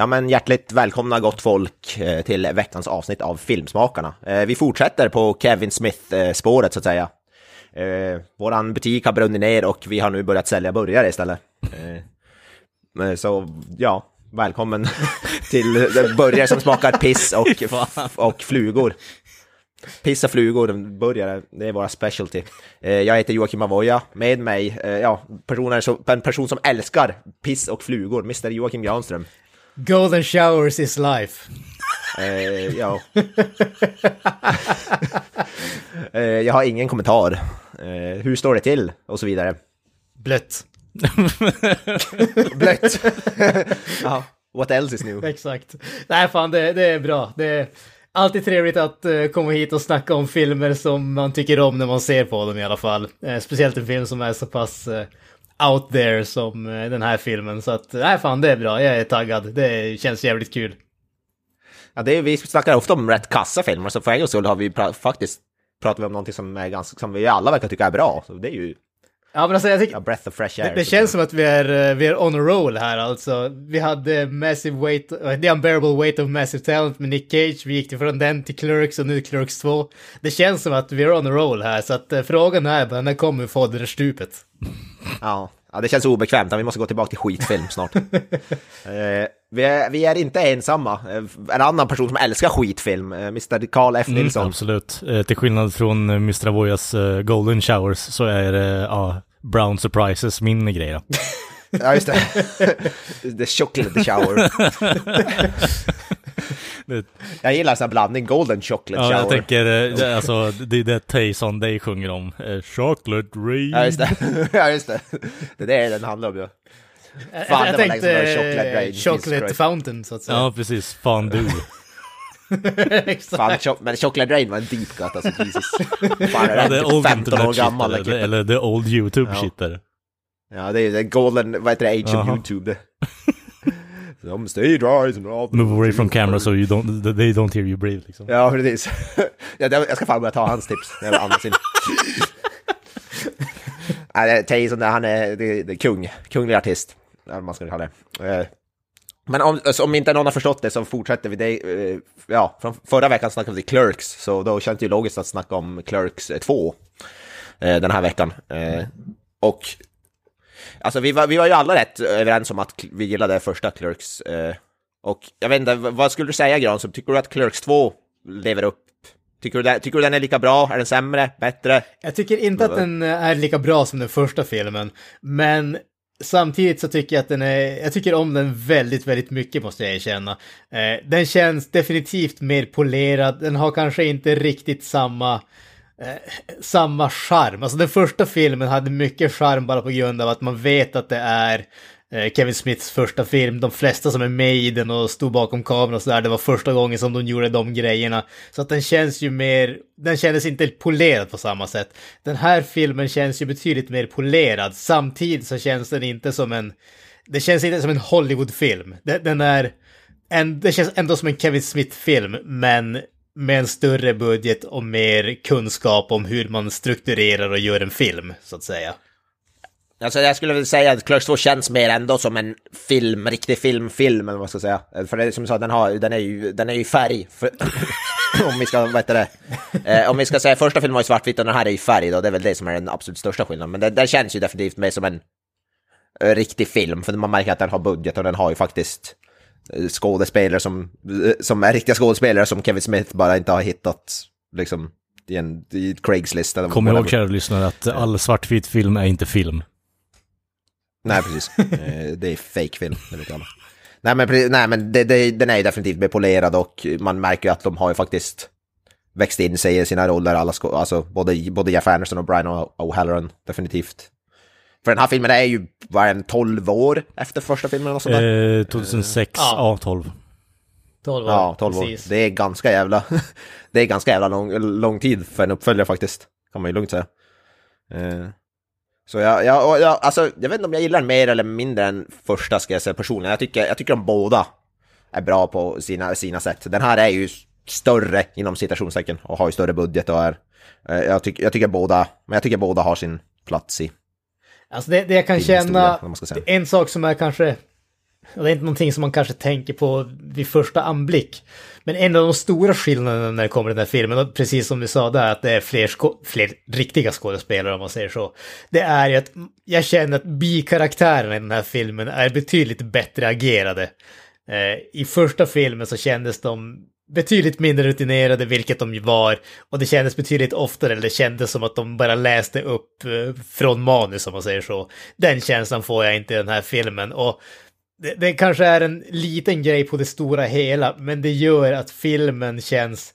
Ja, men hjärtligt välkomna gott folk eh, till veckans avsnitt av Filmsmakarna. Eh, Vi fortsätter på Kevin Smith-spåret så att säga. Eh, Våran butik har brunnit ner och vi har nu börjat sälja burgare istället. Så ja, välkommen till burgare som smakar piss och, och flugor. Piss och flugor, burgare, det är våra specialty. Jag heter Joakim Avoya, med mig, ja, personer som, en person som älskar piss och flugor, Mr Joakim Granström. Golden showers is life. Eh, ja. eh, jag har ingen kommentar. Eh, hur står det till? Och så vidare. Blött. Blött. ja. What else is new? Exakt. Nej fan, det, det är bra. Det är alltid trevligt att eh, komma hit och snacka om filmer som man tycker om när man ser på dem i alla fall. Eh, speciellt en film som är så pass eh, out there som eh, den här filmen. Så att, nej fan, det är bra. Jag är taggad. Det känns jävligt kul. Ja, det är, vi snackar ofta om rätt kassa filmer, så för en gångs skull har vi pra faktiskt pratat om någonting som, är ganska, som vi alla verkar tycka är bra. Så det är ju Ja, men alltså jag tycker... a breath of fresh air. Det, det känns som att vi är, eh, vi är on a roll här alltså. Vi hade Massive Weight, eh, The Unbearable Weight of Massive Talent med Nick Cage, vi gick från den till Clerks och nu Clerks 2. Det känns som att vi är on a roll här, så att eh, frågan är bara när kommer vi få det där stupet? Ja. ja, det känns obekvämt. Vi måste gå tillbaka till skitfilm snart. eh, vi, är, vi är inte ensamma. Eh, En annan person som älskar skitfilm, eh, Mr. Carl F. Mm, Nilsson. absolut. Eh, till skillnad från eh, Mr. Avoyas eh, Golden Showers så är det ja, Brown Surprises min grej då. Ja, just det. The chocolate shower. Jag gillar sån här blandning, golden chocolate Ja, shower. jag tänker, eh, alltså, det är det Tayson Day sjunger om. Eh, chocolate rain. Ja, just det. ja, just det. Det är det den handlar om ju. Jag, Fan, jag det var jag tänkte Chocolate eh, Rain, Chocolate. Fountain, så att säga. Ja, precis. Fan du. Fan, cho- men Chocolate Rain var en deep cut, alltså Jesus. Fan, Ja, den det är typ old 15 år gammal. shit, den eller, eller det är old YouTube Ja. shit där. Ja, det är det golden, vad heter det, age of Jaha. YouTube. Some stage eyes and all. Move away from camera so you don't, they don't hear you breathe liksom. Ja, precis. Jag ska fan börja ta hans tips andas in. Nej, Tayson, han är, det, det är kung, kunglig artist. Eller man ska kalla det. Eh, Men om, alltså, om inte någon har förstått det så fortsätter vi det. eh, Ja, från förra veckan snackade vi Clerks, så då känns det ju logiskt att snacka om Clerks 2 eh, den här veckan. Och alltså vi var, vi var ju alla rätt överens om att vi gillade första Clerks. Och jag vet inte, vad skulle du säga Granström? Tycker du att Clerks 2 lever upp? Tycker du, den, tycker du den är lika bra? Är den sämre? Bättre? Jag tycker inte att den är lika bra som den första filmen, men samtidigt så tycker jag att den är, jag tycker om den väldigt, väldigt mycket måste jag erkänna. Eh, den känns definitivt mer polerad, den har kanske inte riktigt samma eh, samma charm. Alltså den första filmen hade mycket charm bara på grund av att man vet att det är Eh, Kevin Smiths första film. De flesta som är med i den och stod bakom kameran och sådär, det var första gången som de gjorde de grejerna. Så att den känns ju mer, den kändes inte polerad på samma sätt. Den här filmen känns ju betydligt mer polerad. Samtidigt så känns den inte som en, det känns inte som en Hollywoodfilm. Den, den är, en, det känns ändå som en Kevin Smith-film, men med en större budget och mer kunskap om hur man strukturerar och gör en film, så att säga. Alltså jag skulle väl säga att Clerks 2 känns mer ändå som en film, riktig filmfilm eller vad man ska säga. För det är som jag sa, den, har, den är ju den är ju färg. För, om vi ska, vad heter det? Eh, om vi ska säga första filmen var i svartvitt och den här är i färg då, det är väl det som är den absolut största skillnaden. Men den känns ju definitivt mer som en eh, riktig film, för man märker att den har budget och den har ju faktiskt eh, skådespelare som, eh, som är riktiga skådespelare som Kevin Smith bara inte har hittat liksom i en i Craigslist. Kom ihåg kära lyssnare att all svartvit film är inte film. Nej, precis. Eh, det är fake film, det vet alla. Nej, men, nej, men det, det, den är ju definitivt mer polerad och man märker ju att de har ju faktiskt växt in sig i sina roller, alla sko- alltså både, både Jeff Anderson och Brian O'Halloran, definitivt. För den här filmen är ju, vad är den, 12 år efter första filmen och sådär? Eh, 2006, Ja. ja 12. 12 år. Ja, 12 år. precis. Det är ganska jävla, det är ganska jävla lång, lång tid för en uppföljare faktiskt. Kan man ju lugnt säga. Eh, så jag, jag, jag, alltså, jag vet inte om jag gillar den mer eller mindre än första ska jag säga personligen. Jag tycker, jag tycker de båda är bra på sina, sina sätt. Den här är ju större inom citationstecken och har ju större budget och är, eh, jag, tycker jag tycker båda, men jag tycker båda har sin plats i. Alltså det, det jag kan känna, är en sak som är kanske, och det är inte någonting som man kanske tänker på vid första anblick. Men en av de stora skillnaderna när det kommer till den här filmen, och precis som vi sa där, att det är fler, fler riktiga skådespelare om man säger så. Det är ju att jag känner att bikaraktärerna i den här filmen är betydligt bättre agerade. Eh, I första filmen så kändes de betydligt mindre rutinerade, vilket de ju var. Och det kändes betydligt oftare, eller det kändes som att de bara läste upp eh, från manus, om man säger så. Den känslan får jag inte i den här filmen. Och det, det kanske är en liten grej på det stora hela, men det gör att filmen känns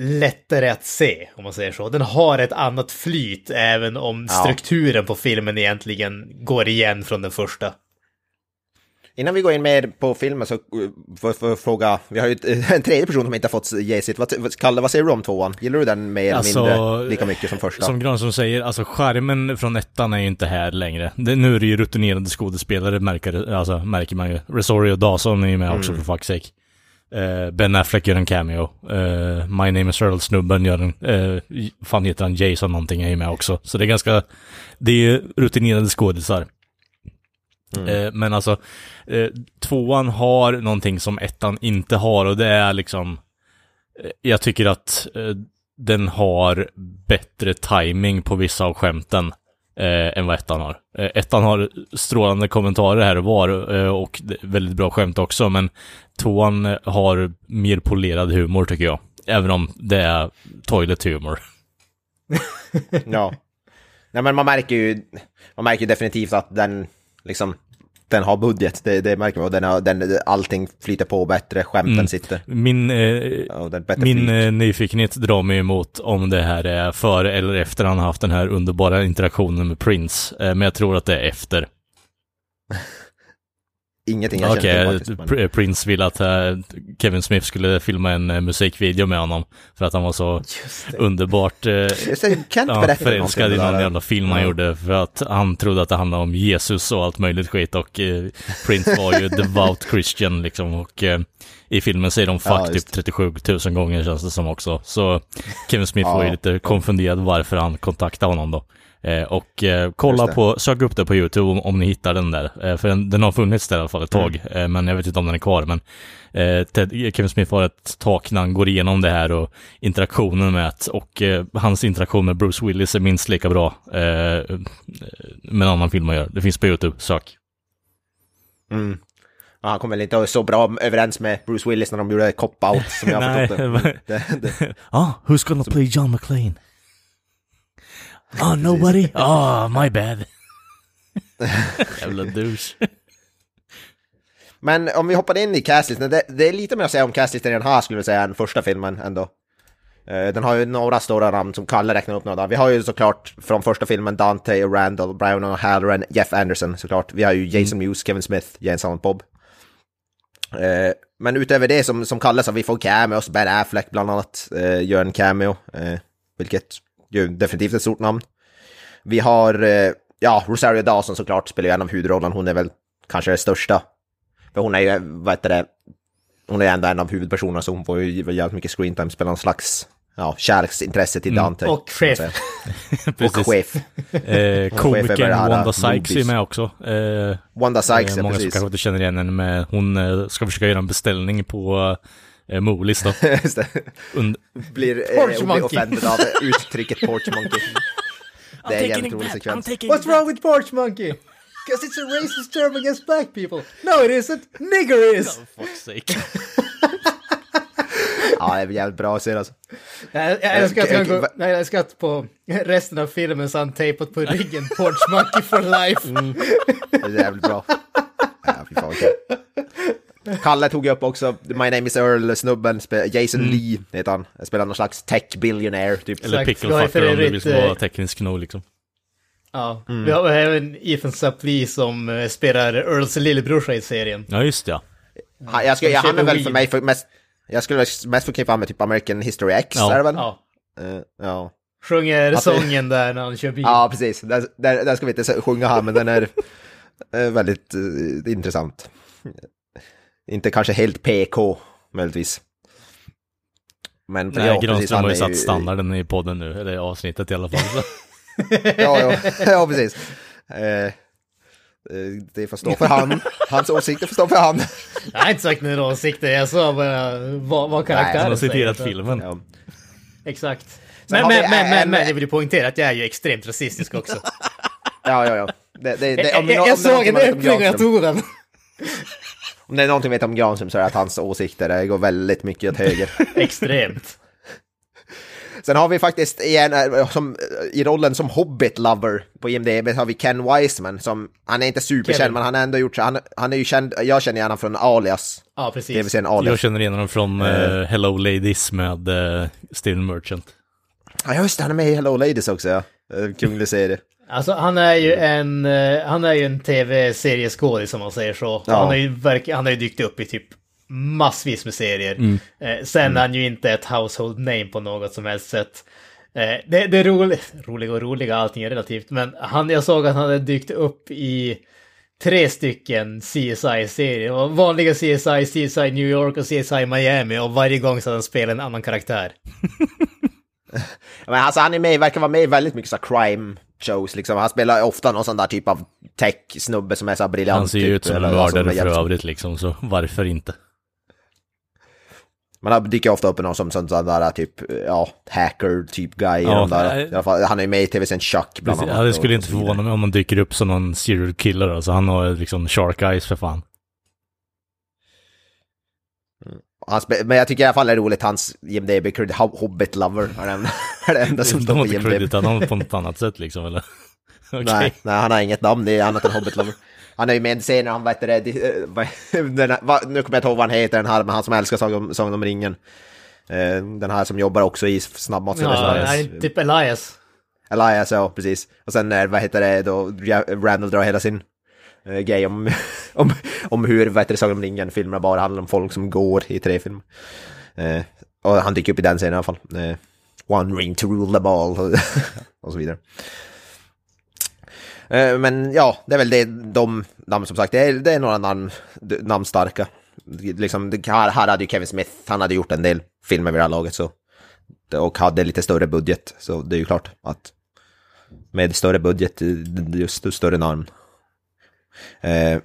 lättare att se, om man säger så. Den har ett annat flyt, även om Ja. strukturen på filmen egentligen går igen från den första. Innan vi går in mer på filmen så uh, får jag fråga, vi har ju en tredje person som inte har fått ge sitt. Vad, Kalle, vad säger du om tvåan? Gillar du den mer eller Alltså, mindre lika mycket som första? Som Granström säger, alltså skärmen från ettan är ju inte här längre. Det, nu är det ju rutinerade skådespelare, märker, alltså, märker man ju. Rosario Dawson är ju med också för fuck's sake. Eh, ben Affleck gör en cameo. Eh, My Name is Earl-snubben gör en, uh, fan heter han, Jason någonting är ju med också. Så det är ganska, det är ju rutinerade skådisar. Eh, men alltså, eh, tvåan har någonting som ettan inte har och det är liksom, eh, jag tycker att den har bättre timing på vissa av skämten eh, än vad ettan har. Eh, ettan har strålande kommentarer här och var eh, och väldigt bra skämt också, men tvåan har mer polerad humor tycker jag. Även om det är toilet humor. Ja. Nej men man märker ju, man märker definitivt att den liksom, den har budget, det, det märker man. Och den har, den, allting flyter på bättre, skämten Mm. sitter. Min, eh, Ja, min eh, nyfikenhet drar mig emot om det här är före eller efter han har haft den här underbara interaktionen med Prince. Eh, men jag tror att det är efter. Ingenting jag Okej, känner till faktiskt. men- Pr- Prince ville att eh, Kevin Smith skulle filma en eh, musikvideo med honom. För att han var så underbart eh, ja, förälskad i någon jävla film han Ja. gjorde. För att han trodde att det handlade om Jesus och allt möjligt skit. Och eh, Prince var ju devout Christian liksom. Och eh, i filmen säger de fuck Ja, typ just 37 000 gånger känns det som också. Så Kevin Smith Ja. var ju lite konfunderad varför han kontaktade honom då. Eh, och eh, kolla på, sök upp det på YouTube om, om ni hittar den där. Eh, för den, den har funnits där i alla fall ett Mm. tag. Eh, men jag vet inte om den är kvar. Men Ted, Kevin Smith har ett tak när han går igenom det här och interaktionen med att, och hans interaktion med Bruce Willis är minst lika bra. Eh, med en annan film man gör. Det finns på YouTube, sök. Mm. Ja, han kom väl inte så bra överens med Bruce Willis när de gjorde cop-out som jag har förstått det. Ah, who's gonna play John McClane? Oh, nobody? Oh, my bad. Jävla douche. Men om vi hoppar in i castlistan, det, det är lite mer att säga om castlistan i den här skulle jag säga än första filmen ändå. Eh, Den har ju några stora namn som Kalle räknar upp några. Vi har ju såklart från första filmen Dante, och Randall, Brown och Halloran, Jeff Anderson såklart. Vi har ju Jason Mewes, Kevin Smith, Jane Silent Bob. Eh, Men utöver det som, som Kalle sa, vi får cameos, Ben Affleck bland annat eh, gör en cameo, eh, vilket ju definitivt ett stort namn. Vi har, eh, ja, Rosario Dawson såklart spelar ju en av huvudrollen, hon är väl kanske det största. För hon är ju, vad heter det, hon är ändå en av huvudpersonerna så hon får ju jävligt mycket screentime, spelar någon slags, ja, kärleksintresse till Dante. Och kan man chef. Och chef. Eh, komikern Wanda Sykes är med också. Eh, Wanda Sykes, eh, ja många som precis. kanske inte känner igen henne, men hon eh, ska försöka göra en beställning på eh, Molis då. Just det. Und- Blir, eh, Porch blir offended av uttrycket porch monkey. Det är en jävligt rolig sekvens. What's wrong with Porch Monkey? Because it's a racist term against black people. No, it isn't. Nigger is! Fuck's sake. Ja, det är jävligt bra att se alltså. Jag, jag älskar att han okej, går, va- nej, jag älskar att på resten av filmen så han tejpat på ryggen Porch Monkey for life. Det är jävligt bra. Ja, fy fan, okej. Kalle tog ju upp också My Name is Earl-snubben, Jason Lee heter han, spelar någon slags tech billionaire typ. Eller Exakt. pickle Jag är fucker för om du vill vara teknisk nog liksom. Ja, vi har även Ethan Suplee som eh, spelar Earls lillebrorsa i serien. Ja, just det, ja. Han, jag skulle, Som han är köper väl för mig för mest... Jag skulle mest förknippa med typ American History X, Ja. är det väl? Ja, Eh, ja. sjunger Att det- sången där när han kör bil. Ja, precis. Där, där, där ska vi inte sjunga här, men den är eh, väldigt eh, intressant. Inte kanske helt PK, möjligtvis. Men Nej, ja, precis, Granström han har ju satt standarden i podden nu, eller i avsnittet i alla fall. Så. Ja, ja, ja precis. Eh, eh, det får stå för han. Hans åsikter får stå för han. Jag har inte sagt några åsikter, jag sa bara vad, vad karaktären Han har citerat säger. filmen. Ja. Exakt. Men, men, men, men, en- men jag vill ju poängtera att jag är ju extremt rasistisk också. Ja, ja, ja. Det, det, det, jag om, det- jag, om är såg en öppning och jag tog den. Om det är någonting vi vet om Granström så är det att hans åsikter går väldigt mycket åt höger. Extremt. Sen har vi faktiskt igen, eh, som, eh, i rollen som Hobbit-lover på IMDB har vi Ken Wiseman som, han är inte superkänd Kevin. men han har ändå gjort så, han, han är ju känd, jag känner igen honom från Alias, Ja, precis. tv-serien Jag Alias. känner igen honom från eh, Hello Ladies med uh, Steven Merchant. Ja just det, han är med i Hello Ladies också ja. Kunglig serie. Alltså han är ju en, eh, han är ju en tv-serieskådis som man säger så. Ja. Han, har ju verk, han har ju dykt upp i typ massvis med serier. Mm. Eh, sen är han ju inte ett household name på något som helst sätt. Eh, det, det är roligt, roliga och roliga, allting är relativt, men han, jag såg att han hade dykt upp i tre stycken CSI-serier. Vanliga CSI, CSI New York och CSI Miami och varje gång så hade han spelat en annan karaktär. Men alltså han är med, verkar vara med i väldigt mycket så crime shows liksom. Han spelar ofta någon sån där typ av tech-snubbe som är så briljant. Han ser ju typ, ut som en alltså, mördare för övrigt liksom, så varför inte? Men han dyker ofta upp i någon som sån där typ, ja, hacker typ guy. Ja, där. fall, han är ju med i tv-serien Chuck bland annat. ja, det skulle inte förvåna mig om han dyker upp som någon serial killer, alltså han har liksom shark eyes för fan. Han spe- men jag tycker i alla fall det är roligt, hans IMDB cred Hob- Hobbit Lover är det enda, är det enda som De står har på inte IMDB. creditat honom på något annat sätt liksom, eller? Okej. Nej, nej, han har inget namn, det är annat än Hobbit Lover. Han är ju med i en scen när han, vad heter det, eh, den här, vad- nu kommer jag inte ihåg vad han heter, den här, men han som älskar Sagan om, ringen. Eh, Den här som jobbar också i Ja, snabbmatsrestaurang. nej, typ Elias. Elias, ja precis. Och sen vad heter det då, Ja- Randall drar hela sin eh, grej om, om, om hur, vad heter det, Sagan om ringen, filmerna bara handlar om folk som går i tre filmer. Eh, och han dyker upp i den scenen i alla fall. Eh, One ring to rule them all, och så vidare. Eh, men ja, det är väl det, de namn som sagt, det är, det är några namn, namnstarka. Liksom, här, här hade ju Kevin Smith, han hade gjort en del filmer vid det här laget så. Och hade lite större budget, så det är ju klart att med större budget, just större namn. Eh,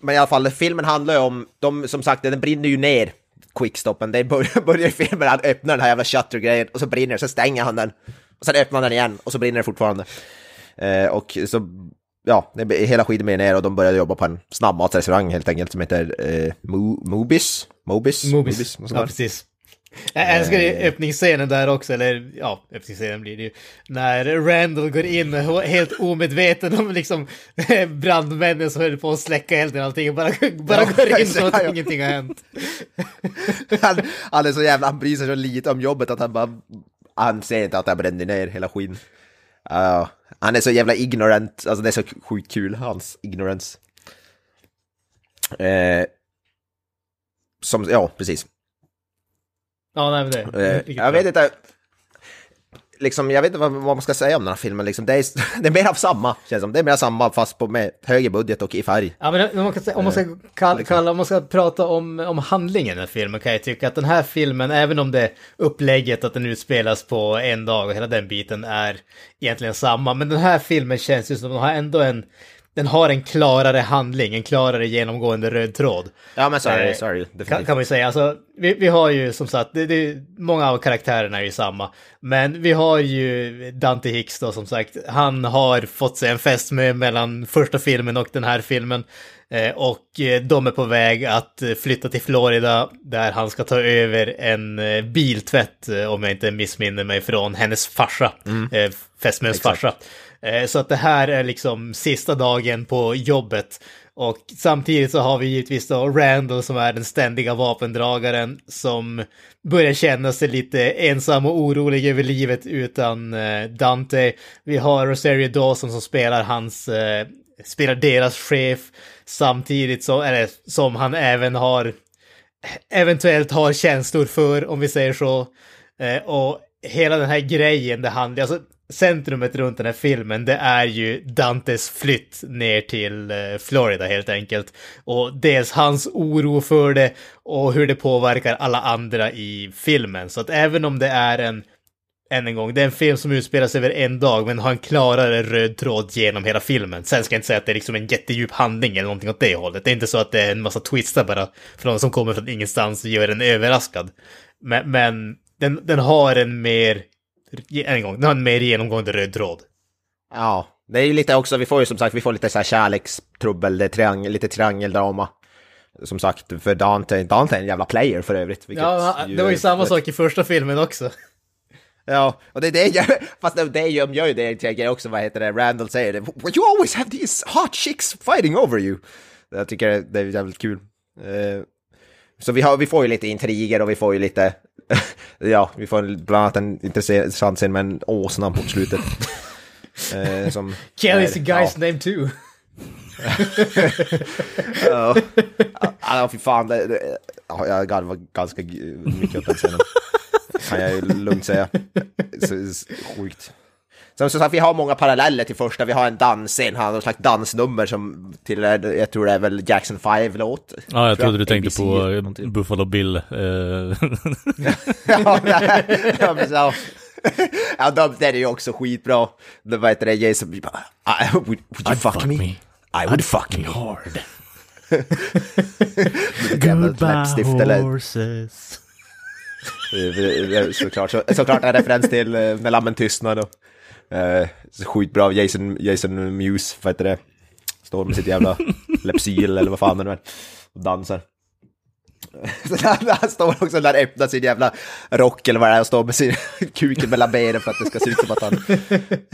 men i alla fall, filmen handlar ju om, de, som sagt, den brinner ju ner, quickstoppen. Det börjar, börjar i filmen, han öppnar den här jävla shutter-grejen och så brinner det, så stänger han den. Och sen öppnar han den igen och så brinner det fortfarande. Eh, och så, ja, det, hela skiten brinner ner och de började jobba på en snabbmatsrestaurang helt enkelt som heter eh, Mo, Mobis? Mobis? Mobis. sånt Ja, precis. Jag älskar ju öppningsscenen där också, eller ja, öppningsscenen blir det ju. När Randall går in helt omedveten om liksom brandmännen som höll på att släcka elden och allting. Bara, bara Ja, går in som att ja. ingenting har hänt. han, han är så jävla, han bryr sig så lite om jobbet att han bara, han ser inte att det bränner ner hela skiten. Ja, han är så jävla ignorant, alltså det är så sjukt kul, hans ignorance. Eh, som, ja, precis. Ja, nej men det. det Eh, riktigt jag vet inte, liksom, jag vet inte vad, vad man ska säga om den här filmen, liksom. det, är, det är mer av samma, känns som. Det är mer av samma, fast på med högre budget och i färg. Ja, men om man, kan om man ska kalla, kalla, om man ska prata om, om handlingen i den här filmen kan jag tycka att den här filmen, även om det upplägget att den utspelas på en dag och hela den biten är egentligen samma, men den här filmen känns ju som den har ändå en, den har en klarare handling, en klarare genomgående röd tråd. Ja, men så är det, Eh, ju, Kan, definitivt. kan man ju säga. Alltså, vi, vi har ju som sagt, det, det, många av karaktärerna är ju samma. Men vi har ju Dante Hicks då som sagt. Han har fått sig en fest med mellan första filmen och den här filmen. Eh, och eh, de är på väg att flytta till Florida där han ska ta över en eh, biltvätt, eh, om jag inte missminner mig, från hennes farsa. Eh, fästmöns Exakt. farsa. Eh, Eh, så att det här är liksom sista dagen på jobbet. Och samtidigt så har vi givetvis då Randall som är den ständiga vapendragaren som börjar känna sig lite ensam och orolig över livet utan eh, Dante. Vi har Rosario Dawson som spelar hans, eh, spelar deras chef samtidigt så, eller, som han även har eventuellt har känslor för, om vi säger så. Eh, och hela den här grejen det handlar, alltså centrumet runt den här filmen, det är ju Dantes flytt ner till eh, Florida helt enkelt. Och dels hans oro för det och hur det påverkar alla andra i filmen. Så att även om det är en än en gång, det är en film som utspelar sig över en dag men har en klarare röd tråd genom hela filmen. Sen ska jag inte säga att det är liksom en jättedjup handling eller någonting åt det hållet. Det är inte så att det är en massa twistar bara från som kommer från ingenstans och gör en överraskad. Men, men den, den har en mer, en gång, den har en mer genomgående röd tråd. Ja, det är ju lite också, vi får ju som sagt, vi får lite så här kärlekstrubbel, det är triangel, lite triangeldrama. Som sagt, för Dante, Dante är en jävla player för övrigt. Ja, det var ju samma sak i första filmen också. Ja, och det är det jag, fast det, gör, gör ju det jag också, vad heter det, Randall säger det, you always have these hot chicks fighting over you. Jag tycker det är jävligt kul. Uh, så vi, har, vi får ju lite intriger och vi får ju lite, ja, vi får bland annat en intressant scen med en åsna på slutet. uh, som Kelly's a guy's ja. name too. ja, ja, fy fan, det, det, ja, jag garvar ganska mycket åt den scenen kan jag lugnt säga. Så, sjukt. Sen så att vi har många paralleller till första, vi har en dansscen, han har något slags dansnummer som till, jag tror det är väl Jackson 5-låt. Ja, jag trodde du tänkte ABC, på någonting. Buffalo Bill. Uh. ja, ja, ja, ja, de, den är ju också skitbra. Det, vad heter det, Jason, I, would, would you I'd fuck, fuck me? me? I would I'd fuck me hard. Goodbye horses. Såklart, så, såklart en referens till eh, När lammen tystnar då. Eh, skitbra, Jason, Jason Muse, vad heter det? Står med sitt jävla lepsyl eller vad fan det är och dansar. Han står också där öppnar sin jävla rock eller vad det är och står med sin kuken mellan benen för att det ska se ut som att han,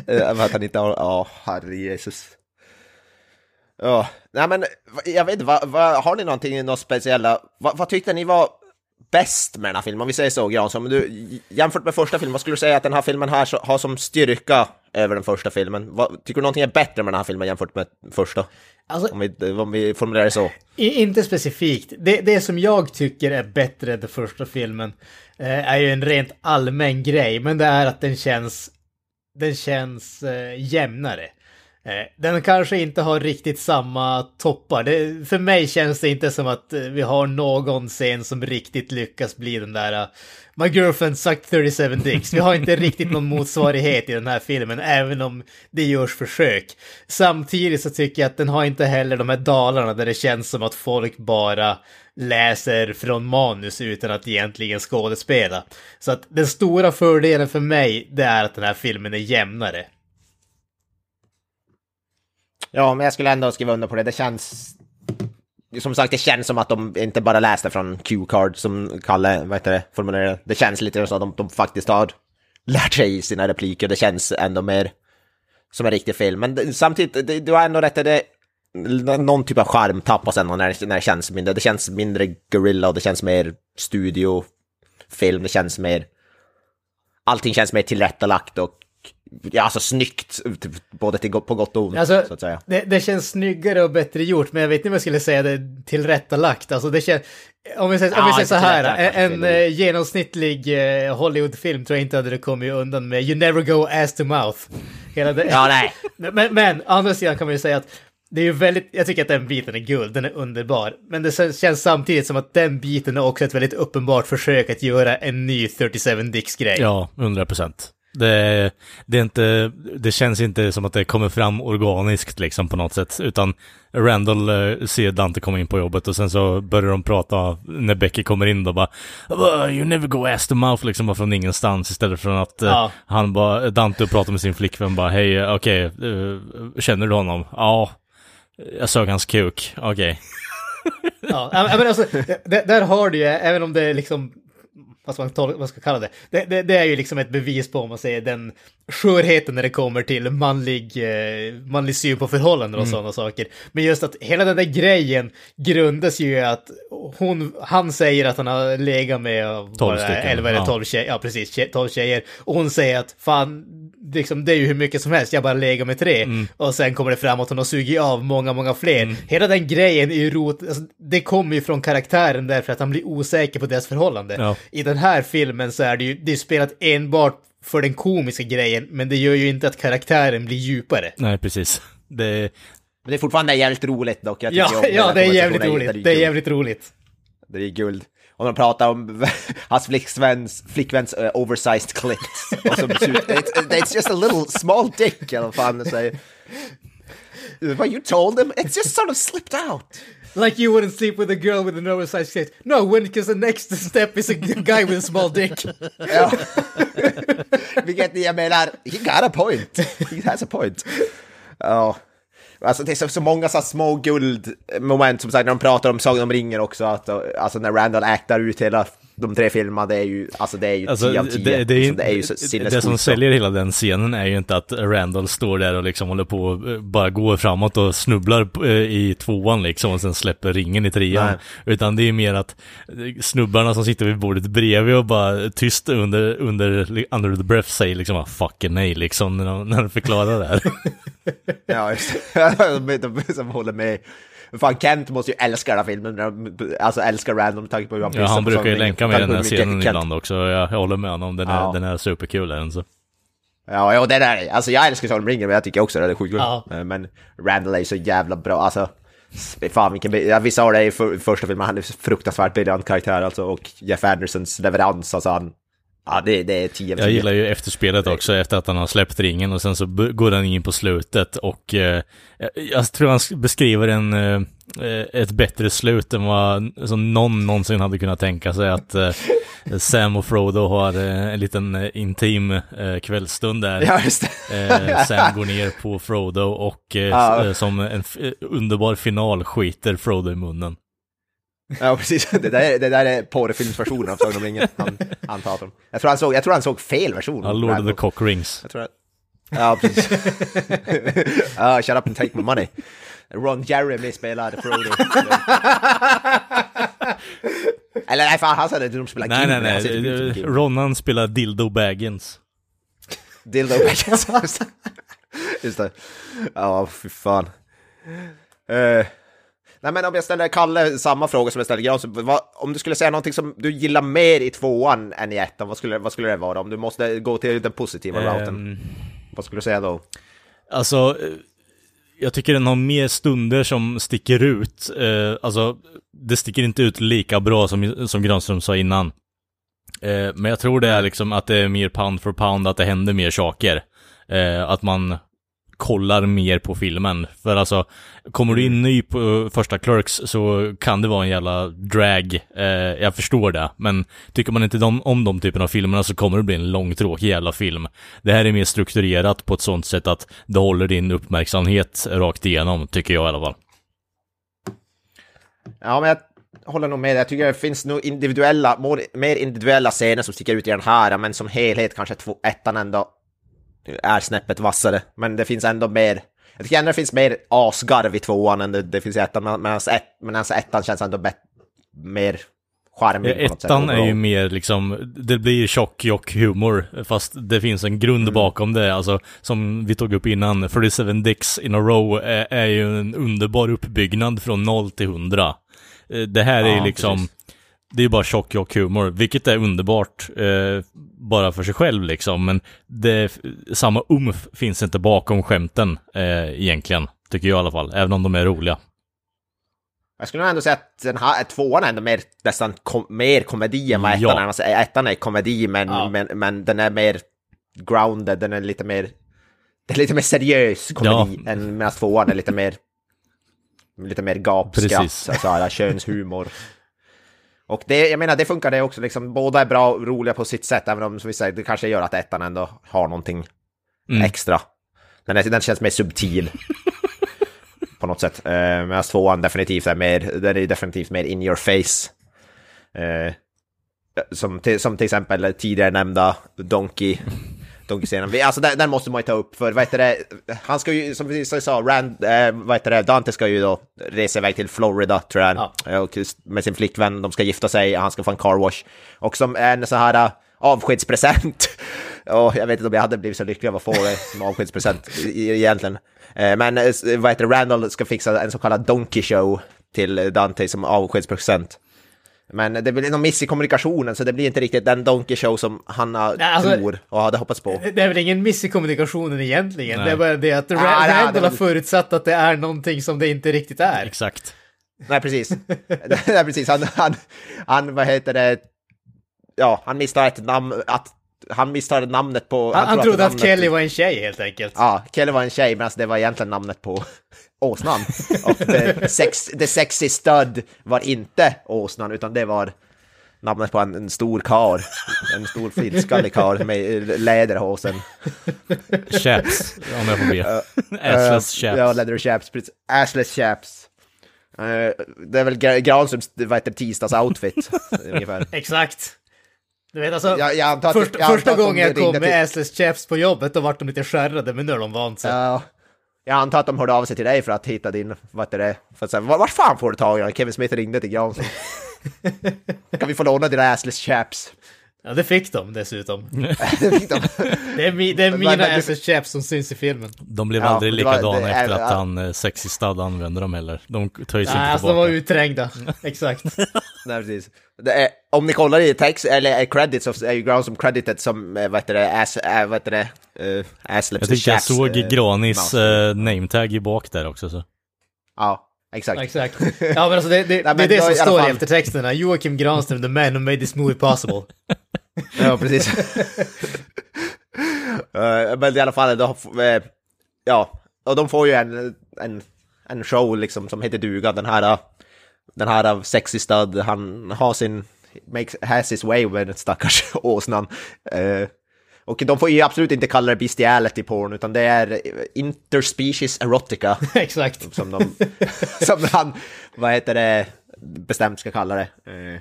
äh, att han inte har, ja, oh, herre Jesus. Ja, nej men jag vet inte, har ni någonting, något speciella, vad, vad tyckte ni var bäst med den här filmen? Om vi säger så, Granström, du, jämfört med första filmen, vad skulle du säga att den här filmen här har som styrka över den första filmen? Vad, tycker du någonting är bättre med den här filmen jämfört med första? Alltså, om, vi, om vi formulerar det så. Inte specifikt. Det, det som jag tycker är bättre än den första filmen eh, är ju en rent allmän grej, men det är att den känns, den känns eh, jämnare. Eh, den kanske inte har riktigt samma toppar. Det, för mig känns det inte som att eh, vi har någon scen som riktigt lyckas bli den där uh, My girlfriend sucked 37 dicks. Vi har inte riktigt någon motsvarighet i den här filmen, även om det görs försök. Samtidigt så tycker jag att den har inte heller de här dalarna där det känns som att folk bara läser från manus utan att egentligen skådespela. Så att den stora fördelen för mig, det är att den här filmen är jämnare. Ja, men jag skulle ändå skriva under på det. Det känns... Som sagt, det känns som att de inte bara läste från Q-card som Kalle, vad heter det, formulerade. Det känns lite som att de, de faktiskt har lärt sig sina repliker. Det känns ändå mer som en riktig film. Men det, samtidigt, det, du har ändå rätt i det. Någon typ av charm tappas ändå när, när det känns mindre. Det känns mindre gorilla och det känns mer studiofilm. Det känns mer... Allting känns mer tillrättalagt och ja, alltså snyggt, både till, på gott och ont, alltså, så att säga. Det, det, känns snyggare och bättre gjort, men jag vet inte om jag skulle säga det tillrättalagt. Alltså det känns, om vi säger, ja, om vi säger så här, en, en uh, genomsnittlig uh, Hollywoodfilm tror jag inte hade kommit undan med You never go ass to mouth. Hela det. Ja, nej. men, men, andra sidan kan man ju säga att det är ju väldigt, jag tycker att den biten är guld, den är underbar. Men det känns samtidigt som att den biten är också ett väldigt uppenbart försök att göra en ny 37 Dicks-grej. Ja, 100 procent. Det, det, är inte, det känns inte som att det kommer fram organiskt liksom på något sätt, utan Randall eh, ser Dante komma in på jobbet och sen så börjar de prata när Becky kommer in då bara You never go ass to mouth liksom bara från ingenstans istället för att eh, ja. han bara, Dante pratar med sin flickvän bara hej, okej, okay, uh, känner du honom? Ja, jag såg hans kuk, okej. Okay. ja, men alltså, där har du ju, även om det är liksom ska man, tol- vad ska man kalla det? Det, det? det är ju liksom ett bevis på, om man säger, den skörheten när det kommer till manlig, eh, manlig syn på förhållanden och sådana saker. Men just att hela den där grejen grundas ju i att hon, han säger att han har legat med vad Tolv det är, stycken, 11 eller ja. 12 tjejer, ja precis, tje- 12 tjejer. Och hon säger att fan, liksom, det är ju hur mycket som helst, jag bara legat med tre. Mm. Och sen kommer det fram att hon har sugit av många, många fler. Hela den grejen är ju rot, alltså, det kommer ju från karaktären därför att han blir osäker på deras förhållande. Ja. I den här filmen så är det ju, det är spelat enbart för den komiska grejen, men det gör ju inte att karaktären blir djupare. Nej, precis. Det, Men det är fortfarande jävligt roligt dock. Jag Ja, om ja, den det är jävligt roligt. Det är guld. jävligt roligt. Det är guld. Och de pratar om hans flickväns, flickväns uh, oversized clits. Och som it's, it's just a little small dick, eller vad fan de säger. What you told him? It's just sort of slipped out. Like you wouldn't sleep with a girl with an oversized tits. No, when because the next step is a guy with a small dick. Ja. Vilket jag menar, he got a point. He has a point. Ja. Alltså det är så, så många så små guldmoment som sagt när de pratar om Sagan om ringen också, att, alltså när Randall actar ut hela de tre filmerna, det är ju, alltså det är ju 10 Alltså, av 10. det, det, är, liksom, det är ju så det, sinnessjukt. som säljer hela den scenen är ju inte att Randall står där och liksom håller på och eh, bara går framåt och snubblar eh, i tvåan liksom och sen släpper ringen i trean. Nej. Utan det är mer att eh, snubbarna som sitter vid bordet bredvid och bara tyst under, under, under the breath säger liksom ah, fucking nej liksom när de, när de förklarar det här. Ja, just det. de, de som håller med. Men Fan, Kent måste ju älska den här filmen, alltså älskar Random med tanke på hur han Ja, han brukar ju länka med den här scenen Kent- ibland också. Jag, håller med honom, den är, Ja. den är superkul den så. Ja, ja, det där, alltså jag älskar Sagan om ringen, men jag tycker också det är sjukt Ja. ja. Men Randall är så jävla bra, alltså. Fan vilken, ja, vi sa det i för, första filmen, han är fruktansvärt briljant karaktär alltså, och Jeff Andersons leverans, alltså han, ja det, det är 10 av 10. Jag gillar ju efterspelet också efter att han har släppt ringen och sen så går han in på slutet och eh, jag- tror han sk- beskriver en, eh, ett bättre slut än vad som någon någonsin hade kunnat tänka sig att eh, Sam och Frodo har eh, en liten eh, intim eh, kvällsstund där. Ja, Sam går ner på Frodo och eh, som en underbar final skiter Frodo i munnen. Ja, precis. Det där, är- det där är porrfilmsversionen av Sagan om ringen han, han pratar om. Jag tror han såg, jag tror han såg fel version. Ja, Lord of the. Cock Rings. Jag tror att... Ja, precis. Ja, shut up and take my money. Ron Jeremy spelade Frodo. Eller nej, fan han sa det, de spelade Nej, nej, nej. Gimli. Ronan spelar Dildo Baggins. Dildo Baggins. Just det. Ja, fy fan. Eh, nej men om jag ställer Kalle samma fråga som jag ställde Granström, vad, om du skulle säga någonting som du gillar mer i tvåan än i ettan, vad skulle, vad skulle det vara? Om du måste gå till den positiva routen, Ehm, vad skulle du säga då? Alltså, eh, jag tycker den har mer stunder som sticker ut. Eh, alltså, det sticker inte ut lika bra som, som Granström sa innan. Eh, men jag tror det är liksom att det är mer pound for pound, att det händer mer saker. Eh, att man kollar mer på filmen. För alltså, kommer du in ny på första Clerks så kan det vara en jävla drag. Eh, jag förstår det. Men tycker man inte de, om de typen av filmerna så kommer det bli en långtråkig jävla film. Det här är mer strukturerat på ett sånt sätt att det håller din uppmärksamhet rakt igenom, tycker jag i alla fall. Ja, men jag håller nog med. Jag tycker det finns nog individuella, mer individuella scener som sticker ut i den här, men som helhet kanske två, ettan ändå är snäppet vassare. Men det finns ändå mer, jag tycker ändå det finns mer asgarv i tvåan än det, det finns i ettan, men- ett, men alltså ettan känns ändå bet, mer charmig sätt. Ettan är ju mer liksom, det blir tjock jock humor, fast det finns en grund Mm. bakom det, alltså som vi tog upp innan, 47 Dicks in a row är, är ju en underbar uppbyggnad från 0 till 100. Eh, Det här är ju Ja, liksom, precis. Det är bara tjock jock humor, vilket är underbart eh, bara för sig själv liksom, men det, samma umf finns inte bakom skämten eh, egentligen, tycker jag i alla fall, även om de är roliga. Jag skulle nog ändå säga att den här tvåan är ändå mer, nästan kom, mer komedi än vad ettan Ja. är. Alltså, ettan är komedi, men, Ja. men, men den är mer grounded, den är lite mer... Det är lite mer seriös komedi än medan tvåan är lite mer... Lite mer gapskratt, alltså könshumor. Och det, jag menar, det funkar det också liksom. Båda är bra och roliga på sitt sätt, även om som vi säger, det kanske gör att ettan ändå har någonting Mm. extra. Den, är, den känns mer subtil. på något sätt. Eh, Medan tvåan definitivt är mer, den är definitivt mer in your face. Eh, som till, som till exempel tidigare nämnda Donkey Vi- Alltså den, den måste man ju ta upp för vad heter det, han ska ju, som vi sa, Rand, eh, vad heter det, Dante ska ju då resa iväg till Florida tror jag, Ja. Och med sin flickvän, de ska gifta sig, han ska få en car wash. Och som en sån här eh, avskedspresent, och jag vet inte om jag hade blivit så lycklig av att få det som avskedspresent egentligen. Eh, Men eh, vad heter Randall ska fixa en så kallad Donkey Show till Dante som avskedspresent. Men det blir någon miss i kommunikationen så det blir inte riktigt den Donkey Show som Hanna Nej, alltså- tror och hade hoppats på. Det är väl ingen miss i kommunikationen egentligen. Nej. Det är bara det att Ah, Randall har förutsatt att det är någonting som det inte riktigt är. Exakt. Nej, precis. Nej, precis. Han, han, han, vad heter det? Ja, han missade ett namn, att han missade namnet på... Han, han trodde att Kelly var en tjej helt enkelt. Ja, Kelly var en tjej, men alltså det var egentligen namnet på åsnan. Och the, sex, the sexy stud var inte åsnan, utan det var namnet på en, en stor kar. En stor flintskallig kar med läderhosen. Chaps, om jag får be. Assless chaps. Ja, leather chaps. precis. Assless chaps. Eh, det är väl Gra- Granströms, vad heter tisdags-outfit, ungefär. Exakt. Du vet alltså, Jag, jag antar att, först, jag antar första gången jag kom ringde till- med assless chaps på jobbet, då vart de lite skärrade, men nu har de vant sig. Ja, jag antar att de hörde av sig till dig för att hitta din, vad heter det, för att säga, var, vart fan får du tag i? Kevin Smith ringde till Granström. kan vi få låna dina assless chaps? Ja, det fick de dessutom. Det fick de. Det är, mi, det är Men- mina men- assless chaps som syns i filmen. De blev Ja, aldrig likadana det efter att ja. han eh, Sexy Stud använde dem heller. De Nej, inte alltså de var tillbaka. utträngda. Exakt. Nej, precis. Det är, om ni kollar i text, eller i credits, så är ju Granström credited som, eh, vad heter det, ass, äh, vad heter det, uh, asslips Jag tyckte jag såg eh, Granis uh, nametag i bak där också så. Ja, exakt. Exakt. Ja, men alltså det, det, Nej, det är men det som står i eftertexterna. Joakim Granström, the man who made this movie possible. Ja, precis. Eh, men i alla fall, då, uh, ja, och de får ju en, en, en show liksom som heter duga, den här, eh, den här Sexy Stud, han har sin, makes, has his way med den stackars åsnan. Eh, och de får ju absolut inte kalla det bestiality porn, utan det är interspecies erotica. Exakt. som de, som han, vad heter det, bestämt ska kalla det. Eh,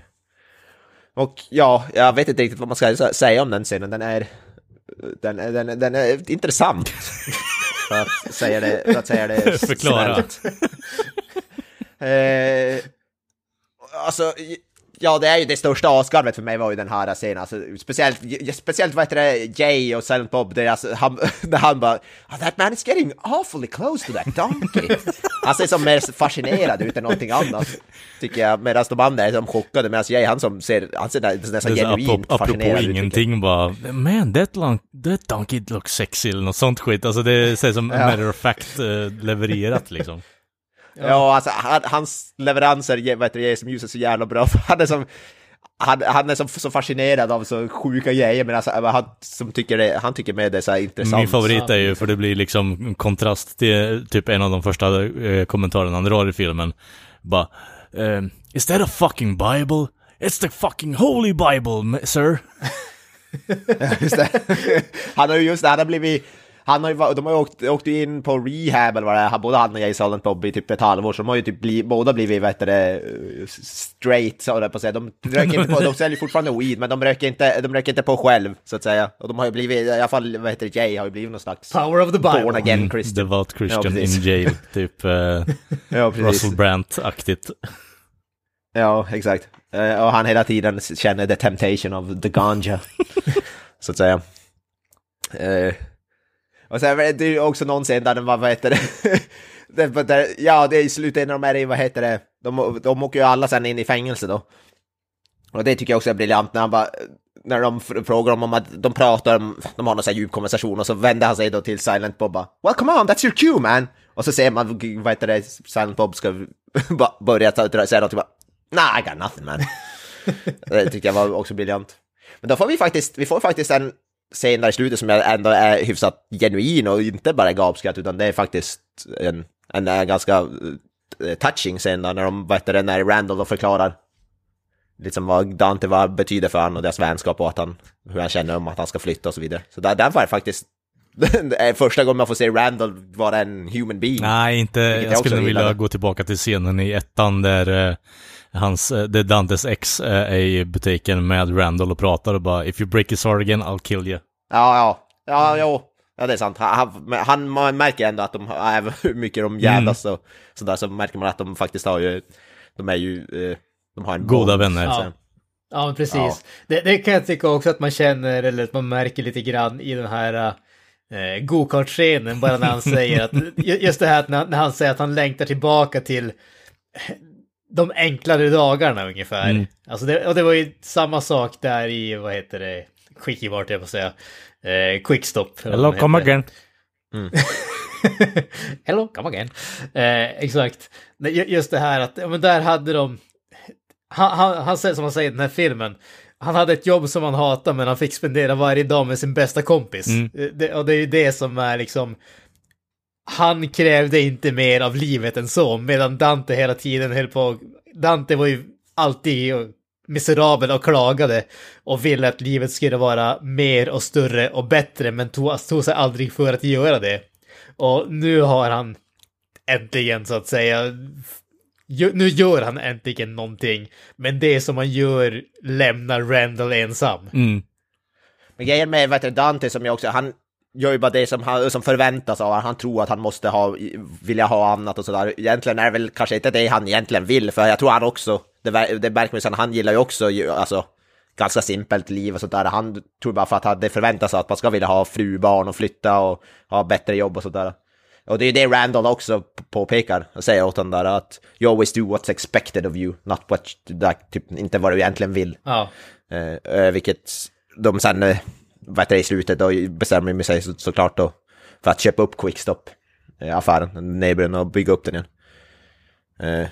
Och ja, jag vet inte riktigt vad man ska sä- säga om den scenen, den är, den, är- den, är- den är intressant. för att säga det, för att säga det Förklara. Eh, alltså, ja det är ju det största asgarvet för mig var ju den här scenen, alltså, speciellt, speciellt vad heter det, Jay och Silent Bob, alltså, han, när han bara oh, “That man is getting awfully close to that donkey”. Han ser som mer fascinerad ut än någonting annat, tycker jag, medan de andra är som chockade, medan Jay han som ser, han ser nä- nästan Det är så genuint apropå, apropå fascinerad ut. tycker jag. ingenting bara, man that, long, that donkey looks sexy eller något sånt skit. Alltså det ser som matter of fact eh, levererat liksom. Ja, alltså han, hans leveranser vad heter det, ger som ljuset så jävla bra. för Han är som, han, han är som, så fascinerad av så sjuka grejer, men alltså, han, som tycker det, han tycker med det är så här intressant. Min favorit är ju, för det blir liksom kontrast till typ en av de första eh, kommentarerna han drar i filmen. Bara, ehm, is that a fucking bible? It's the fucking holy bible, sir. Just det. Han har ju just det, han har blivit, han har ju, de har ju åkt, åkt in på rehab eller vad det är, både han och Jay Silent Bob i typ ett halvår, så de har ju typ bli, båda blivit, vad heter det, straight, så på att säga. De röker inte på, de säljer fortfarande weed, men de röker inte, de röker inte på själv, så att säga. Och de har ju blivit, i alla fall, vad heter det, Jay har ju blivit någon slags Power of the Bible. born again Mm, Christian. Devout Christian Ja, in jail, typ eh, Ja. Russell Brand-aktigt. Ja, exakt. Eh, och han hela tiden känner the temptation of the ganja, så att säga. Och sen är det ju också någon scen där den var, vad heter det, ja, det är i slutändan de är i, vad heter det, de, de åker ju alla sen in i fängelse då. Och det tycker jag också är briljant när han bara, när de fr- frågar om, att de pratar de har någon sån här djup konversation och så vänder han sig då till Silent Bob bara, Well come on, that's your cue man! Och så ser man, vad heter det, Silent Bob ska börja säga något bara, Nah, I got nothing man. det tyckte jag var också briljant. Men då får vi faktiskt, vi får faktiskt en scen där i slutet som ändå är hyfsat genuin och inte bara gapskratt utan det är faktiskt en, en, en ganska eh, touching scen när de, vad heter det, när Randall då förklarar liksom vad Dante var, betyder för honom och deras vänskap och att han, hur han känner om att han ska flytta och så vidare. Så där, där var det faktiskt första gången man får se Randall vara en human being. Nej, inte. jag Jag, skulle också vilja gå tillbaka till scenen i ettan där eh, hans, eh, där Dantes ex eh, är i butiken med Randall och pratar och bara If you break his heart again, I'll kill you. Ja, ja, ja, jo. Ja, det är sant. Han, han, man märker ändå att de, även hur mycket de jävlas och sådär, så märker man att de faktiskt har ju, de är ju, eh, de har en Goda bond, vänner. Ja. Ja, men precis. Ja. Det, det kan jag tycka också att man känner, eller att man märker lite grann i den här eh, go-kart-scenen, bara när han säger att, ju- just det här att när, när han säger att han längtar tillbaka till de enklare dagarna ungefär. Mm. Alltså det, och det var ju samma sak där i, vad heter det, Quickie vart jag på säga, eh, Quickstop. Hello, come again. Hello, come again. Eh, exakt. Just det här att, men där hade de, han, han, han säger som han säger i den här filmen, han hade ett jobb som han hatade men han fick spendera varje dag med sin bästa kompis. Mm. Eh, Det, och det är ju det som är liksom, han krävde inte mer av livet än så, medan Dante hela tiden höll på, Dante var ju alltid miserabel och klagade och ville att livet skulle vara mer och större och bättre men tog, tog sig aldrig för att göra det. Och nu har han äntligen så att säga, nu gör han äntligen någonting, men det som han gör lämnar Randall ensam. Mm. Men grejen med vet du, Dante som jag också, han gör ju bara det som, han, som förväntas av honom. Han tror att han måste ha, vilja ha annat och sådär. Egentligen är det väl kanske inte det han egentligen vill, för jag tror han också, det, det märker man sen, han gillar ju också, ju- alltså, ganska simpelt liv och sådär. Han tror bara för att han- det förväntas att man ska vilja ha fru, barn och flytta och ha bättre jobb och sådär. Och det är ju det Randall också påpekar och säger åt honom där att you always do what's expected of you, not what, that, typ, inte vad du egentligen vill. Ja, Eh, eh, vilket de sen, eh, vad heter det, i slutet då bestämmer sig så, såklart då för att köpa upp Quickstop, eh, affären, Neighborn och bygga upp den igen. Eh,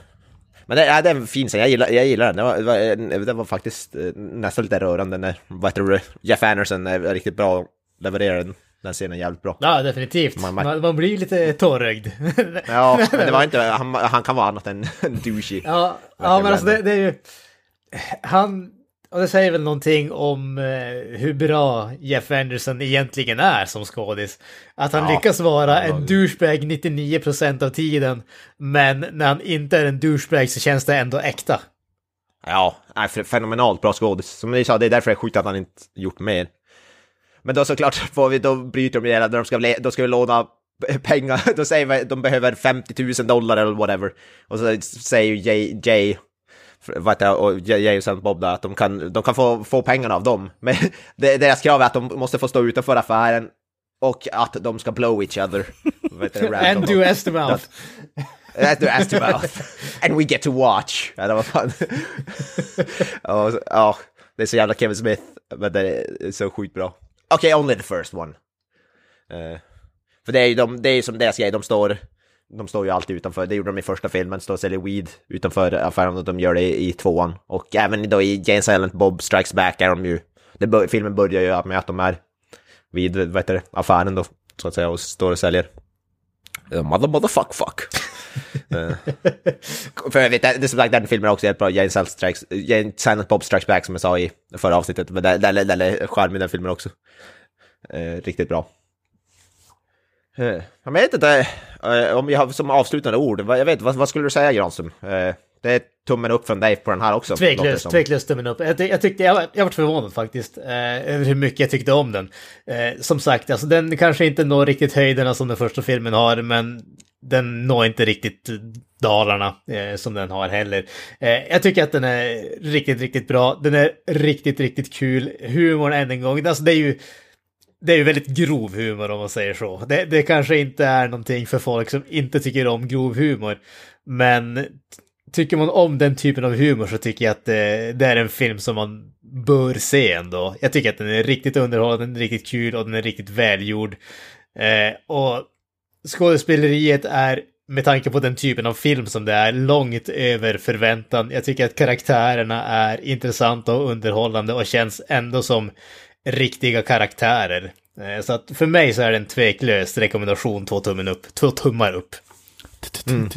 men det, ja, det är en fin scen, jag gillar, jag gillar den. Det var, det var, faktiskt eh, nästan lite rörande när, vad heter det, Jeff Anderson är riktigt bra levererar den, den scenen jävligt bra. ja definitivt. Man, man- man, blir lite tårögd. Ja, men det var inte, han, han kan vara annat än douchey. Ja, ja men alltså det, det är ju... Han... Och det säger väl någonting om eh, hur bra Jeff Anderson egentligen är som skådis. Att han Ja. lyckas vara en douchebag 99% av tiden, men när han inte är en douchebag så känns det ändå äkta. Ja, f- fenomenalt bra skådis. Som ni sa, det är därför det är sjukt att han inte gjort mer. Men då såklart får vi, då bryter de igen, när de ska, le- då ska vi låna pengar, då säger vi att de behöver 50 000 dollar eller whatever. Och så säger Jay, Jay vad heter det, och Jay och Bob där, att de kan, de kan få, få pengarna av dem. Men deras krav är att de måste få stå utanför affären och att de ska blow each other. And do estimate. That's the ass to mouth. And we get to watch. Ja, det var fan. ja, det är så jävla Kevin Smith, men det är så sjukt bra. Okej, only the first one. Eh, för det är ju de, det är som deras grej, de står, de står ju alltid utanför, det gjorde de i första filmen, står och säljer weed utanför affären och de gör det i, tvåan. Och även då i Jane Silent Bob Strikes Back är de ju, det, filmen börjar ju med att de är vid, vad heter det, affären då, så att säga, och står och säljer. Uh, mother, motherfuck, fuck. Eh, för jag vet, det är som sagt den filmen är också helt bra, Jane Silent, Strikes, Jane Silent Bob Strikes Back som jag sa i förra avsnittet, men den är charmig den filmen också. Eh, riktigt bra. Eh, jag vet inte, eh, om jag har som avslutande ord, jag vet, vad, vad skulle du säga Granström? Eh, det är tummen upp från dig på den här också. Tveklöst, tveklöst tummen upp. Jag, jag tyckte, jag, var- jag var förvånad faktiskt, eh, över hur mycket jag tyckte om den. Eh, som sagt, alltså den kanske inte når riktigt höjderna som den första filmen har, men den når inte riktigt dalarna eh, som den har heller. Jag tycker att den är riktigt, riktigt bra. Den är riktigt, riktigt kul. Humorn än en gång, alltså det är ju det är ju väldigt grov humor om man säger så. Det, det kanske inte är någonting för folk som inte tycker om grov humor. Men tycker man om den typen av humor så tycker jag att det, det är en film som man bör se ändå. Jag tycker att den är riktigt underhållande, den är riktigt kul och den är riktigt välgjord. Eh, och skådespeleriet är, med tanke på den typen av film som det är, långt över förväntan. Jag tycker att karaktärerna är intressanta och underhållande och känns ändå som riktiga karaktärer. Eh, så att för mig så är det en tveklös rekommendation, två tummen upp, två tummar upp. Mm.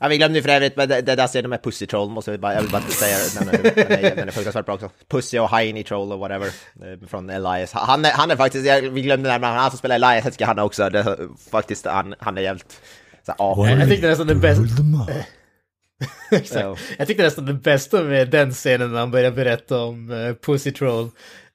Ja, vi glömde ju för övrigt, men det, det där scenen med Pussy Troll måste vi bara, jag vill bara säga den. Är, den är, fruktansvärt bra också. Pussy och Heiny Troll och whatever. Eh, från Elias. Han är, han är faktiskt, jag, vi glömde det, men han som spelar Elias, jag tycker han också, det, faktiskt, han, han är jävligt... Så, ja, Jag tyckte nästan det bästa... Exakt. Jag tyckte nästan det bästa med den scenen när han börjar berätta om uh, Pussy Troll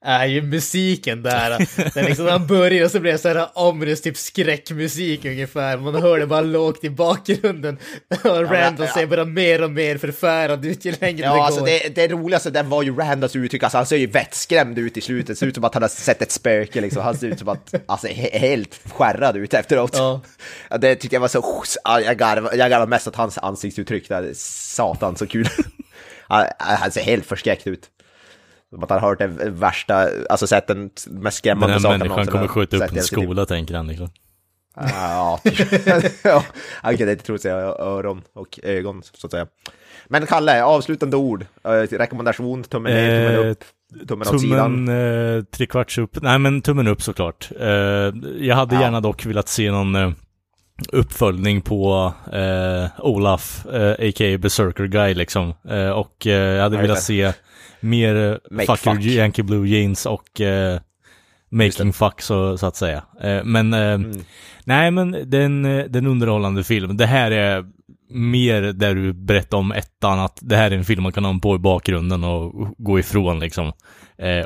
är ju musiken där. där liksom när han börjar och så blir det så här ominous typ skräckmusik ungefär. Man hör det bara lågt i bakgrunden. Och Randall ja. ser bara mer och mer förfärad ut ju längre det Ja, går. alltså det, det roligaste där var ju Randas uttryck, alltså han ser ju vettskrämd ut i slutet, det ser ut som att han har sett ett spöke liksom, han ser ut som att, alltså he helt skärrad ut efteråt. Ja. Ja, det tycker jag var så, ja, jag garvade jag garvade mest åt hans ansiktsuttryck där, satan så kul. Han, han ser helt förskräckt ut. Att han har hört det värsta, alltså sett den mest Den skrämmande här saken människan någonsin kommer har skjuta upp sett i en skola, tänker han liksom. Ja, ja, han kan inte tro sig öron och ögon, så att säga. Men Kalle, avslutande ord. Eh, rekommendation, tummen ner, tummen Eh, upp, tummen åt sidan. Tummen eh, tre kvarts upp. Nej men tummen upp såklart. Eh, jag hade Ja. gärna dock velat se någon uppföljning på eh, Olaf, eh, a.k.a. Berserker Guy liksom. Eh, och eh, jag hade velat se mer eh, Fuck, fuck. Yankee Blue Jeans och eh, Making Fuck så, så att säga. Eh, men Mm. nej men den, den underhållande film. Det här är mer där du berättar om ettan, att det här är en film man kan ha på i bakgrunden och gå ifrån liksom.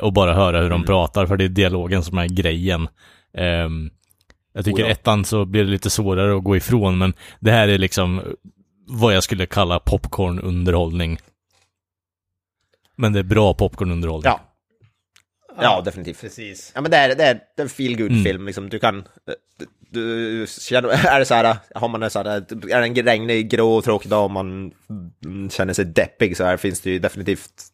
Och bara höra hur de Mm. pratar, för det är dialogen som är grejen. Jag tycker Oh ja. ettan så blir det lite svårare att gå ifrån, men det här är liksom vad jag skulle kalla popcornunderhållning. Men det är bra popcornunderhållning. Ja. ja, definitivt. Precis. Ja, men det är, det är en feel good Mm. film liksom. Du kan... Du, du, känner, är det så här, har man det så här, är det en regnig, grå och tråkig dag och man mm, känner sig deppig så här finns det ju definitivt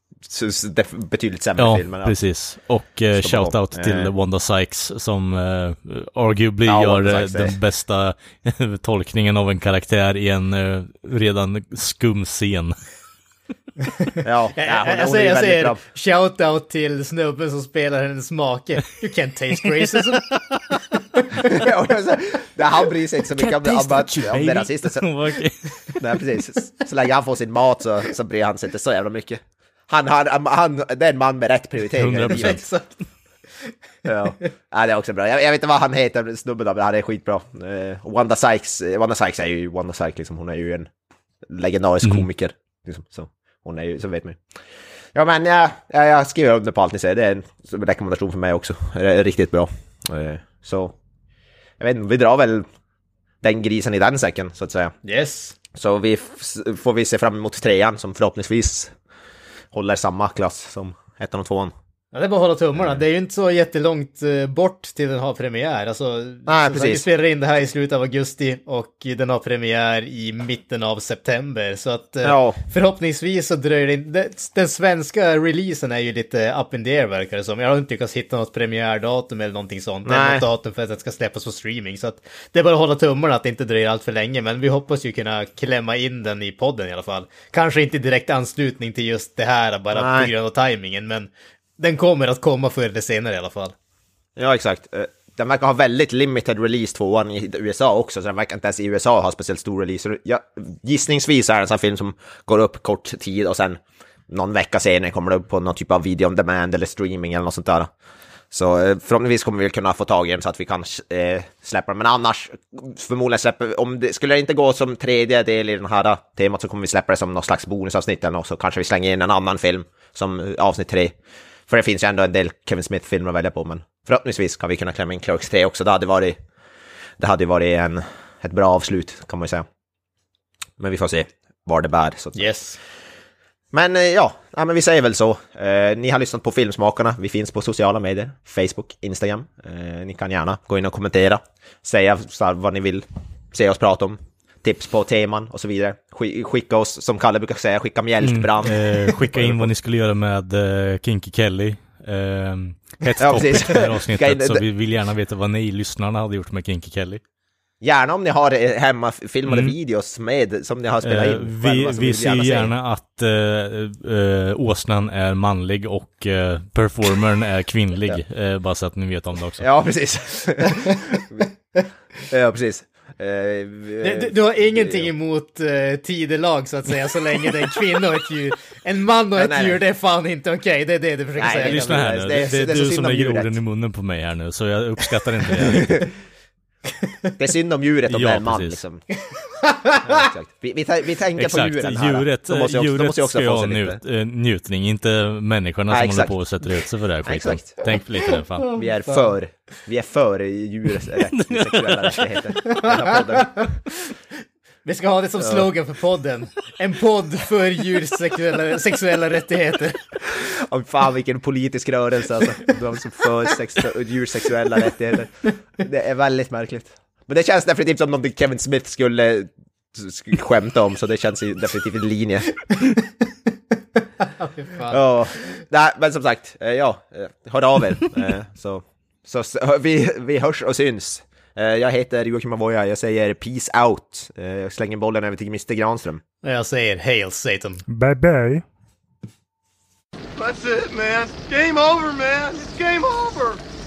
betydligt sämre Ja, filmer. precis. Och eh, Slå på. shout-out till Eh. Wanda Sykes som eh, arguably Ja, gör eh, Sykes är- den bästa tolkningen av en karaktär i en eh, redan skum scen. Ja, ja, hon, jag, hon är jag säger, säger shout-out till snubben som spelar hennes make. You can't taste racism. Ja, så- han bryr sig inte så mycket om, om, om det är rasistiskt. Så, Okej. nej, precis. Så länge han får sin mat så, så bryr han sig inte så jävla mycket. Han, han, han, det är en man med rätt prioriteringar i 100%. livet. Exakt. Ja. ja, det är också bra. Jag, jag vet inte vad han heter, snubben då, men han är skitbra. Uh, Wanda Sykes, eh, Wanda Sykes är ju Wanda Sykes, liksom. hon är ju en legendarisk Mm. komiker. Liksom. Så hon är ju, så vet man. Ja, men ja, ja, jag skriver under på allt ni säger. Det är en rekommendation för mig också. Det är riktigt bra. Eh, så, jag vet inte, vi drar väl den grisen i den säcken, så att säga. Yes. Så vi får vi se fram emot trean som förhoppningsvis håller samma klass som ettan och tvåan. Ja, det är bara att hålla tummarna. Det är ju inte så jättelångt eh, bort till den har premiär. Alltså, Nej, precis. Vi spelar in det här i slutet av augusti och den har premiär i mitten av september. Så att eh, Ja. förhoppningsvis så dröjer det in- det- Den svenska releasen är ju lite up in the air verkar det som. Jag har inte lyckats hitta något premiärdatum eller någonting sånt. Nej. något datum för att det ska släppas på streaming. Så att det är bara att hålla tummarna att det inte dröjer allt för länge. Men vi hoppas ju kunna klämma in den i podden i alla fall. Kanske inte direkt anslutning till just det här bara Nej. på grund av tajmingen. Men den kommer att komma förr eller senare i alla fall. Ja, exakt. Eh, den verkar ha väldigt limited release tvåan i USA också, så den verkar inte ens i USA ha speciellt stor release. Ja, gissningsvis är det en sån film som går upp kort tid och sen någon vecka senare kommer det upp på någon typ av video on demand eller streaming eller något sånt där. Så eh, förhoppningsvis kommer vi kunna få tag i den så att vi kan eh, släppa den. Men annars, förmodligen släpper om det skulle det inte gå som tredje del i den här eh, temat så kommer vi släppa det som någon slags bonusavsnitt eller något, så kanske vi slänger in en annan film som avsnitt tre. För det finns ju ändå en del Kevin Smith-filmer att välja på, men förhoppningsvis kan vi kunna klämma in Clerks 3 också. Det hade varit, det hade varit en, ett bra avslut, kan man ju säga. Men vi får se var det bär. Så Yes. men eh, ja, ja men vi säger väl så. Eh, ni har lyssnat på Filmsmakarna. Vi finns på sociala medier. Facebook, Instagram. Eh, ni kan gärna gå in och kommentera. Säga vad ni vill se oss prata om. Tips på teman och så vidare. Sk- skicka oss, som Kalle brukar säga, skicka mjältbrand. Eh, skicka in vad ni skulle göra med eh, Kinky Kelly. Eh, hett Ja, precis. det här avsnittet, så vi vill gärna veta vad ni lyssnarna hade gjort med Kinky Kelly. Gärna om ni har eh, hemmafilmade Mm. videos med, som ni har spelat Eh, in. vi själva, så vi vill ser se. gärna att eh, eh, åsnan är manlig och eh, performern är kvinnlig. eh, bara så att ni vet om det också. Ja, precis. ja, precis. Du, du har ingenting emot uh, tidelag så att säga, så länge det är en kvinna och ett djur. En man och ett nej, nej. djur, det är fan inte okej. Det är det du försöker Nej, säga. Lyssna här nu, det det, det, det är du som om lägger orden i munnen på mig här nu, så jag uppskattar inte det. Det är synd om djuret om Ja, det är en man precis. liksom. Ja, exakt. Vi, vi, vi tänker Exakt, på djuren här. djuret, De måste ju också, de djuret måste också ska ha njut, lite. eh, njutning, inte människorna som håller på och sätter ut sig för det här skiten. exakt. Tänk lite där fan. Vi är för, vi är för djurs rätt, sexuella rättigheter. Vi ska ha det som slogan för podden. En podd för djurs sexuella, sexuella rättigheter. Om fan vilken politisk rörelse alltså. De som för sex, djurs sexuella rättigheter. Det är väldigt märkligt. Men det känns definitivt som någonting Kevin Smith skulle skämta om, så det känns definitivt i linje. Ja, nej, men som sagt, eh, ja, eh, hör av er. Eh, Så, så, så vi, vi hörs och syns. Eh, Jag heter Joakim Avoya, jag säger peace out. Eh, Jag slänger bollen över till Mr Granström. Jag säger hail Satan. Bye bye. That's it, man. Game over, man. It's game over.